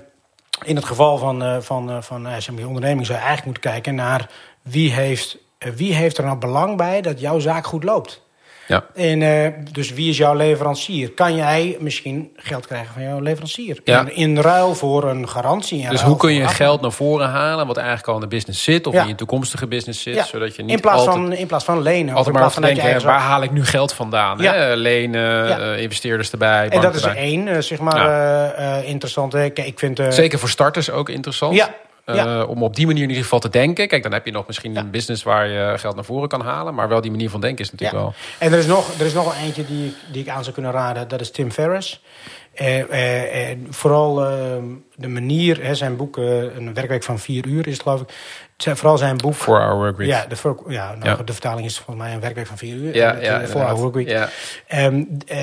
in het geval van, eh, van, eh, van eh, zeg maar, onderneming zou je eigenlijk moeten kijken naar wie heeft, wie heeft er nou belang bij dat jouw zaak goed loopt. Ja. En eh, dus wie is jouw leverancier? Kan jij misschien geld krijgen van jouw leverancier? Ja. In, in ruil voor een garantie. Dus hoe kun je geld naar voren halen wat eigenlijk al in de business zit of Ja. in je toekomstige business zit, zodat je niet in, plaats altijd, van, in plaats van lenen. altijd maar van denken, waar haal ik nu geld vandaan? Hè? Lenen, eh, investeerders erbij, En dat is één, eh, zeg maar, interessant. hè. Kijk, ik vind... Zeker voor starters ook interessant. Ja, Eh, om op die manier in ieder geval te denken. Kijk, dan heb je nog misschien Ja. een business waar je geld naar voren kan halen. Maar wel die manier van denken is natuurlijk Ja. wel... En er is nog, er is nog wel eentje die, ik- die ik aan zou kunnen raden. Dat is Tim Ferriss. Eh, eh, eh, vooral eh, de manier, hè, zijn boek, een werkweek van vier uur is het geloof ik. Zijn- Vooral zijn boek. Four hour work week. Ja, de, ja, nou, Ja. de vertaling is volgens mij een werkweek van vier uur. Ja, ja, inderdaad. hour workweek. Ja. Ehm, eh,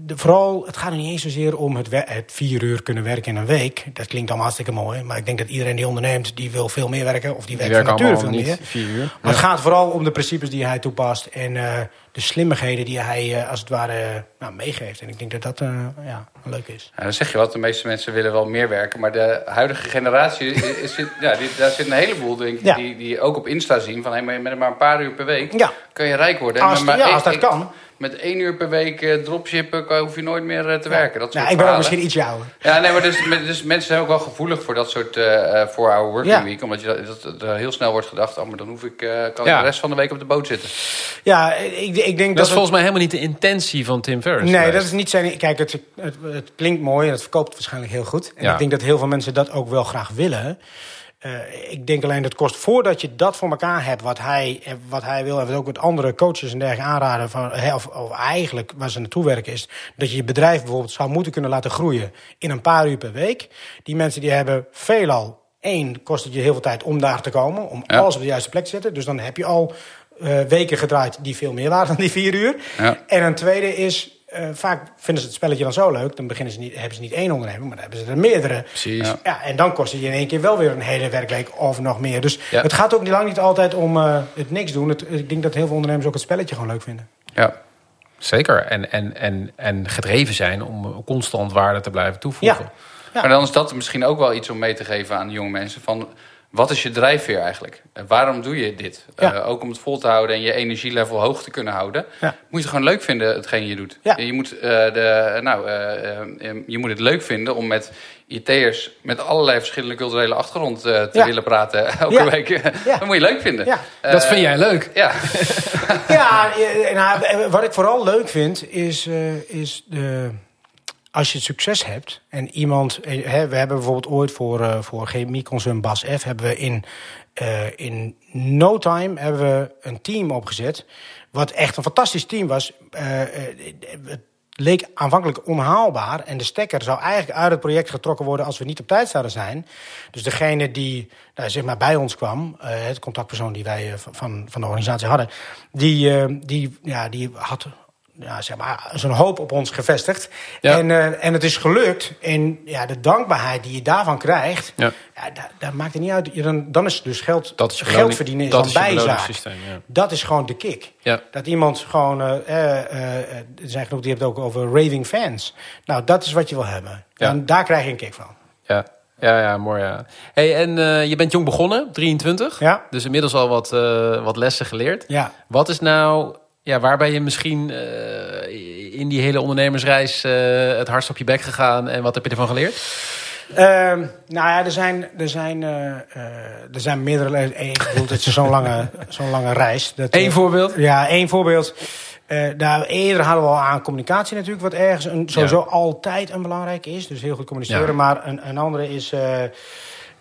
de, vooral, het gaat er niet eens zozeer om het, het vier uur kunnen werken in een week. Dat klinkt allemaal hartstikke mooi. Maar ik denk dat iedereen die onderneemt, die wil veel meer werken. Of die, Die werkt werken van nature allemaal veel niet meer. vier uur. Maar het gaat vooral om de principes die hij toepast. En eh, de slimmigheden die hij als het ware nou, meegeeft. En ik denk dat dat ja, leuk is. Ja, dan zeg je wat, de meeste mensen willen wel meer werken. Maar de huidige generatie, is, is, ja, die, daar zit een heleboel denk ik, die, die ook op Insta zien. Van hey, met maar een paar uur per week ja. kun je rijk worden. Als, maar, ja, als dat kan met één uur per week uh, dropshippen hoef je nooit meer uh, te werken. Dat nou, ik ben ook misschien iets ouder. Ja, nee, maar dus, dus, mensen zijn ook wel gevoelig voor dat soort uh, four-hour working week. Omdat je dat, er heel snel wordt gedacht, oh, maar dan hoef ik, kan ik de rest van de week op de boot zitten. Ja, ik, ik denk dat... Dat is volgens mij helemaal niet de intentie van Tim Ferriss. Nee, dat is niet zijn... Kijk, het, het, het, klinkt mooi en het verkoopt waarschijnlijk heel goed. En ik denk dat heel veel mensen dat ook wel graag willen. Uh, ik denk alleen dat het kost voordat je dat voor elkaar hebt, wat hij, eh, wat hij wil en wat ook met andere coaches en dergelijke aanraden, van, of, of eigenlijk waar ze naartoe werken, is dat je je bedrijf bijvoorbeeld zou moeten kunnen laten groeien in een paar uur per week. Die mensen die hebben veelal, één, kost het je heel veel tijd om daar te komen, om alles op de juiste plek te zetten. Dus dan heb je al uh, weken gedraaid die veel meer waren dan die vier uur. Ja. En een tweede is, uh, vaak vinden ze het spelletje dan zo leuk. Dan beginnen ze niet, hebben ze niet één ondernemer, maar dan hebben ze er meerdere. Precies. Ja. en dan kost het je in één keer wel weer een hele werkweek of nog meer. Dus het gaat ook niet lang niet altijd om uh, het niks doen. Het, ik denk dat heel veel ondernemers ook het spelletje gewoon leuk vinden. Ja. Zeker. En, en, en, en gedreven zijn om constant waarde te blijven toevoegen. Ja. Ja. Maar dan is dat misschien ook wel iets om mee te geven aan jonge mensen. Van wat is je drijfveer eigenlijk? waarom doe je dit? Uh, ook om het vol te houden en je energielevel hoog te kunnen houden. Moet je het gewoon leuk vinden, hetgeen je doet. Je, moet, uh, de, nou, uh, je moet het leuk vinden om met IT'ers met allerlei verschillende culturele achtergrond te willen praten elke week. dat moet je leuk vinden. dat vind jij leuk? Ja. ja, nou, wat ik vooral leuk vind is, is de als je succes hebt en iemand. Eh, hè, we hebben bijvoorbeeld ooit voor, uh, voor chemieconcern Bas F. hebben we in, uh, in no time hebben we een team opgezet. Wat echt een fantastisch team was. Het leek aanvankelijk onhaalbaar. En de stekker zou eigenlijk uit het project getrokken worden als we niet op tijd zouden zijn. Dus degene die nou, zeg maar bij ons kwam, het contactpersoon die wij van, van de organisatie hadden, die, die, ja, die had ja, zeg maar, zo'n hoop op ons gevestigd. En, uh, en het is gelukt. En ja, de dankbaarheid die je daarvan krijgt, ja. ja daar, daar, maakt het niet uit. Dan, dan is dus geld, dat is geld verdienen is dat dan bijzaak. Systeem, ja. Dat is gewoon de kick. Ja. Dat iemand gewoon, uh, uh, er zijn genoeg die hebben het ook over raving fans. Nou, dat is wat je wil hebben. En daar krijg je een kick van. Ja. Ja, ja, mooi ja. Hey, en uh, je bent jong begonnen, 23. Ja. Dus inmiddels al wat, uh, wat lessen geleerd. Ja. Wat is nou ja, waar ben je misschien uh, in die hele ondernemersreis uh, het hardst op je bek gegaan en wat heb je ervan geleerd? Uh, nou ja, er zijn, er zijn, uh, er zijn meerdere. Ik bedoel, het is zo'n lange, zo'n lange reis. Eén voorbeeld? Ja, één voorbeeld. daar, eerder hadden we al aan communicatie natuurlijk, wat ergens een, sowieso altijd een belangrijke is. Dus heel goed communiceren. Ja. Maar een, een andere is.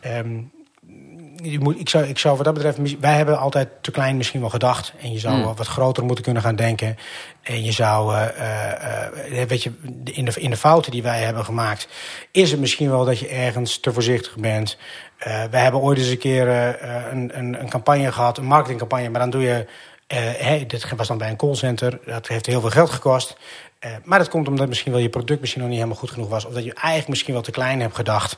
Um, je moet, ik, zou, ik zou wat dat betreft, wij hebben altijd te klein misschien wel gedacht. En je zou mm. wat groter moeten kunnen gaan denken. En je zou, uh, uh, weet je, in de, in de fouten die wij hebben gemaakt, is het misschien wel dat je ergens te voorzichtig bent. Uh, wij hebben ooit eens een keer een, een, een campagne gehad, een marketingcampagne, maar dan doe je. Hey, dit was dan bij een callcenter. Dat heeft heel veel geld gekost. Uh, maar dat komt omdat misschien wel je product misschien nog niet helemaal goed genoeg was. Of dat je eigenlijk misschien wel te klein hebt gedacht.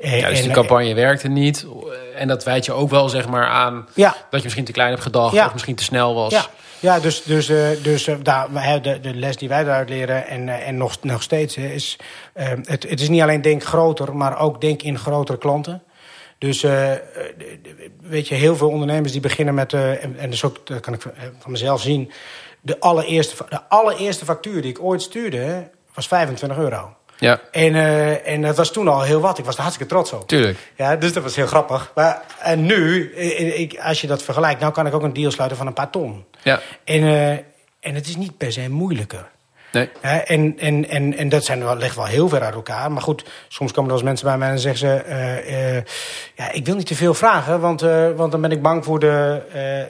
Uh, ja, dus de campagne werkte niet. En dat wijt je ook wel zeg maar aan ja. dat je misschien te klein hebt gedacht. Ja. Of misschien te snel was. Ja, ja dus, dus, dus daar, de, de les die wij daaruit leren en, en nog, nog steeds is... het, het is niet alleen denk groter, maar ook denk in grotere klanten. Dus uh, weet je, heel veel ondernemers die beginnen met... Uh, en, en dus ook, dat kan ik van mezelf zien de allereerste, de allereerste factuur die ik ooit stuurde was 25 euro. Ja. En, uh, en dat was toen al heel wat. Ik was er hartstikke trots op. Tuurlijk. Ja, dus dat was heel grappig. Maar, en nu, ik, als je dat vergelijkt, nou kan ik ook een deal sluiten van een paar ton. Ja. En, uh, en het is niet per se moeilijker. Nee. En, en, en, en dat zijn wel, ligt wel heel ver uit elkaar. Maar goed, soms komen er wel eens mensen bij mij en zeggen ze... Uh, uh, ja, ik wil niet te veel vragen, want, uh, want dan ben ik bang voor de...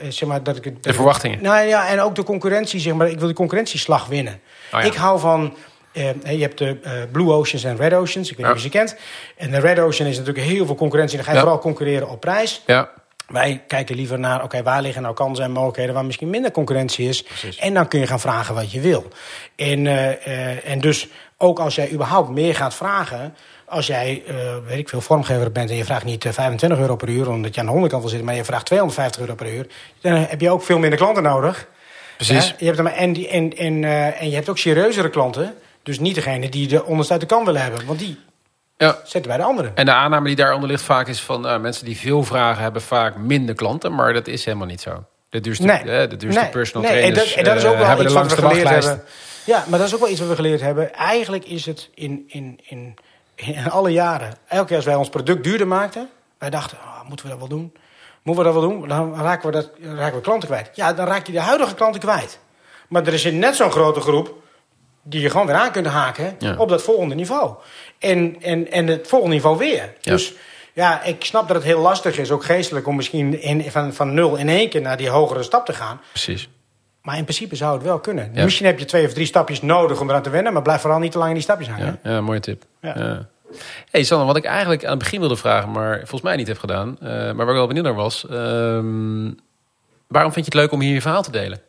zeg maar, dat ik, dat de verwachtingen. nou ja, en ook de concurrentie, zeg maar. Ik wil de concurrentieslag winnen. Oh, ja. Ik hou van... je hebt de Blue Oceans en Red Oceans. Ik weet niet of je ze kent. En de Red Ocean is natuurlijk heel veel concurrentie. Dan ga je vooral concurreren op prijs. Ja. Wij kijken liever naar, oké, waar liggen nou kansen en mogelijkheden... waar misschien minder concurrentie is. Precies. En dan kun je gaan vragen wat je wil. En, uh, uh, en dus ook als jij überhaupt meer gaat vragen... als jij, uh, weet ik veel, vormgever bent en je vraagt niet 25 euro per uur... omdat je aan de onderkant wil zitten, maar je vraagt 250 euro per uur... dan heb je ook veel minder klanten nodig... Precies. Je hebt dan, en, die, en, en, eh, en je hebt ook serieuzere klanten. Dus niet degene die de onderste uit de kan willen hebben. Want die Ja. zetten wij de anderen. En de aanname die daaronder ligt vaak is van eh, mensen die veel vragen hebben vaak minder klanten, maar dat is helemaal niet zo. De duurste, Nee. eh, de duurste Nee, personal nee, en trainers dat, en dat is eh, ook wel hebben iets de wat we geleerd hebben. Ja, maar dat is ook wel iets wat we geleerd hebben. Eigenlijk is het in, in, in, in alle jaren... Elke keer als wij ons product duurder maakten... Wij dachten, oh, moeten we dat wel doen? Moeten we dat wel doen? Dan raken we, dat, raken we klanten kwijt. Ja, dan raak je de huidige klanten kwijt. Maar er is net zo'n grote groep... die je gewoon weer aan kunt haken Ja. op dat volgende niveau. En, en, en het volgende niveau weer. Ja. Dus ja, ik snap dat het heel lastig is, ook geestelijk... om misschien in, van, van nul in één keer naar die hogere stap te gaan. Precies. Maar in principe zou het wel kunnen. Ja. Misschien heb je twee of drie stapjes nodig om eraan te wennen, maar blijf vooral niet te lang in die stapjes hangen. Ja, ja mooie tip. Ja. Hey Sander, wat ik eigenlijk aan het begin wilde vragen, maar volgens mij niet heb gedaan, eh, maar waar ik wel benieuwd naar was, ehm, waarom vind je het leuk om hier je verhaal te delen?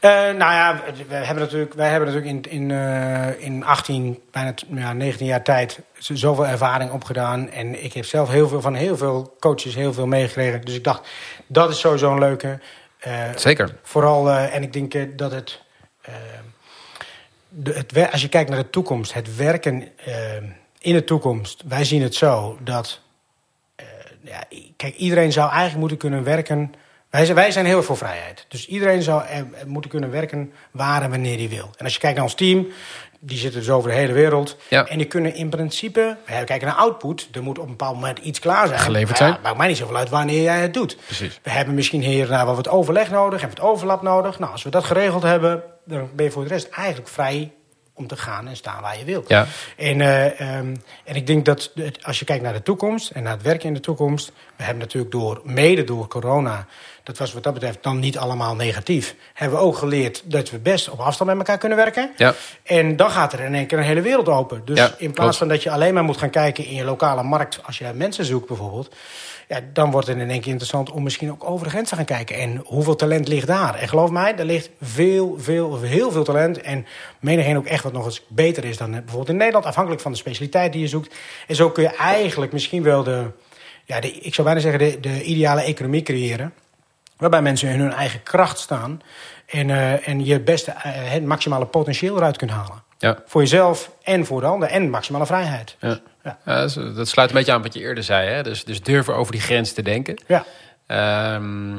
Eh, nou ja, we hebben natuurlijk, wij hebben natuurlijk in, in, eh, in 18, bijna ja, 19 jaar tijd zoveel ervaring opgedaan. En ik heb zelf heel veel van heel veel coaches heel veel meegekregen. Dus ik dacht, dat is sowieso een leuke. Eh, Zeker. Vooral, en ik denk dat het, de, het... Als je kijkt naar de toekomst, het werken in de toekomst. Wij zien het zo dat... ja, kijk, iedereen zou eigenlijk moeten kunnen werken... Wij zijn, wij zijn heel erg voor vrijheid. Dus iedereen zou eh, moeten kunnen werken waar en wanneer hij wil. En als je kijkt naar ons team... Die zitten dus over de hele wereld. Ja. En die kunnen in principe... We kijken naar output. Er moet op een bepaald moment iets klaar zijn. Geleverd Maar ja, zijn. maakt mij niet zoveel uit wanneer jij het doet. Precies. We hebben misschien hier wel wat overleg nodig, hebben wat overlap nodig. Nou, als we dat geregeld hebben, dan ben je voor de rest eigenlijk vrij om te gaan en staan waar je wilt. Ja. En, eh, ehm, en ik denk dat als je kijkt naar de toekomst en naar het werken in de toekomst, we hebben natuurlijk door, mede door corona, dat was wat dat betreft dan niet allemaal negatief, hebben we ook geleerd dat we best op afstand met elkaar kunnen werken. Ja. En dan gaat er in één keer een hele wereld open. Dus Ja, in plaats klopt. van dat je alleen maar moet gaan kijken in je lokale markt, als je mensen zoekt bijvoorbeeld, ja, dan wordt het in één keer interessant om misschien ook over de grens te gaan kijken. En hoeveel talent ligt daar? En geloof mij, er ligt veel, veel, heel veel talent. En menigeen ook echt wat nog eens beter is dan eh, bijvoorbeeld in Nederland, afhankelijk van de specialiteit die je zoekt. En zo kun je eigenlijk misschien wel de, ja, de ik zou bijna zeggen, de, de ideale economie creëren. Waarbij mensen in hun eigen kracht staan. En, eh, en je beste, eh, het maximale potentieel eruit kunt halen. Ja. Voor jezelf en voor de ander. En maximale vrijheid. Ja. Ja. Dat sluit een beetje aan wat je eerder zei. Hè? Dus, dus durven over die grens te denken. Ja. Ehm,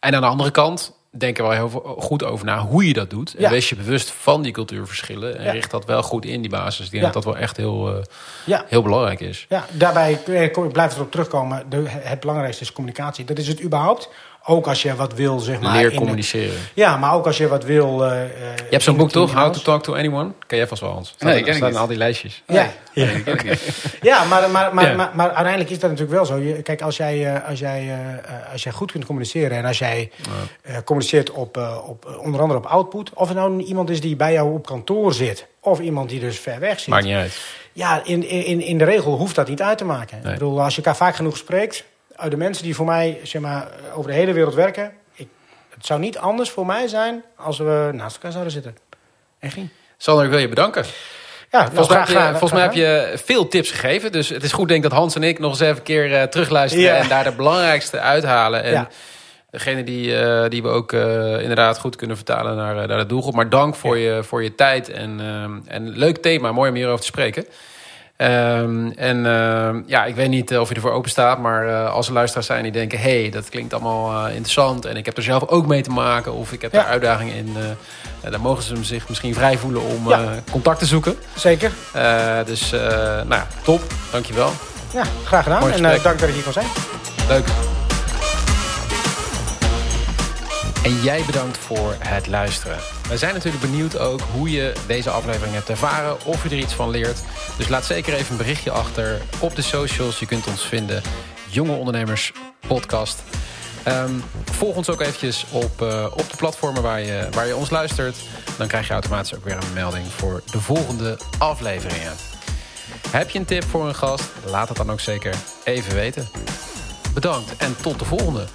en aan de andere kant denken we wel heel veel- goed over na hoe je dat doet. En Ja. wees je bewust van die cultuurverschillen. En Ja. richt dat wel goed in, die basis. Ik denk Ja. dat dat wel echt heel, eh, Ja. heel belangrijk is. Ja, daarbij eh, kom- ik blijf erop terugkomen. De, het belangrijkste is communicatie. Dat is het überhaupt. Ook als je wat wil, zeg maar. Leer de- communiceren. ja, maar ook als je wat wil. eh, Je hebt zo'n boek toch? How to Talk to Anyone? Ken jij vast wel, Hans? Staat Nee, er- ken ik staan niet. al die lijstjes. Ja, ken ik niet. ja maar, maar, maar, Ja. Maar, maar uiteindelijk is dat natuurlijk wel zo. Je, kijk, als jij, eh, als, jij, eh, eh, als jij goed kunt communiceren en als jij eh, communiceert op, eh, op eh, onder andere op output, of het nou iemand is die bij jou op kantoor zit, of iemand die dus ver weg zit. Maakt niet uit. Ja, in, in, in de regel hoeft dat niet uit te maken. Nee. Ik bedoel, als je elkaar vaak genoeg spreekt, uit de mensen die voor mij zeg maar, over de hele wereld werken, ik, het zou niet anders voor mij zijn als we naast elkaar zouden zitten. En ging. Sander, ik wil je bedanken. Ja, nou, Volgens, mij, graag heb je, volgens mij graag heb je veel tips gegeven. Dus het is goed denk ik dat Hans en ik nog eens even een keer eh, terugluisteren... Ja. en daar de belangrijkste uithalen. En Ja. degene die, eh, die we ook eh, inderdaad goed kunnen vertalen naar, eh, naar de doelgroep. Maar dank voor, je, voor je tijd en, eh, en leuk thema. Mooi om hierover te spreken. Ehm, en ehm, ja, ik weet niet eh, of je ervoor open staat, maar eh, als er luisteraars zijn die denken: hé, hey, dat klinkt allemaal eh, interessant en ik heb er zelf ook mee te maken, of ik heb Ja. daar uitdagingen in, dan mogen ze zich misschien vrij voelen om Ja. contact te zoeken. Zeker. Dus nou ja, top, dankjewel. Ja, graag gedaan. En dank dat ik hier kon zijn. Leuk. En jij bedankt voor het luisteren. Wij zijn natuurlijk benieuwd ook hoe je deze aflevering hebt ervaren. Of je er iets van leert. Dus laat zeker even een berichtje achter op de socials. Je kunt ons vinden. Jonge Ondernemers Podcast. Ehm, volg ons ook eventjes op, eh, op de platformen waar je, waar je ons luistert. Dan krijg je automatisch ook weer een melding voor de volgende afleveringen. Heb je een tip voor een gast? Laat het dan ook zeker even weten. Bedankt en tot de volgende.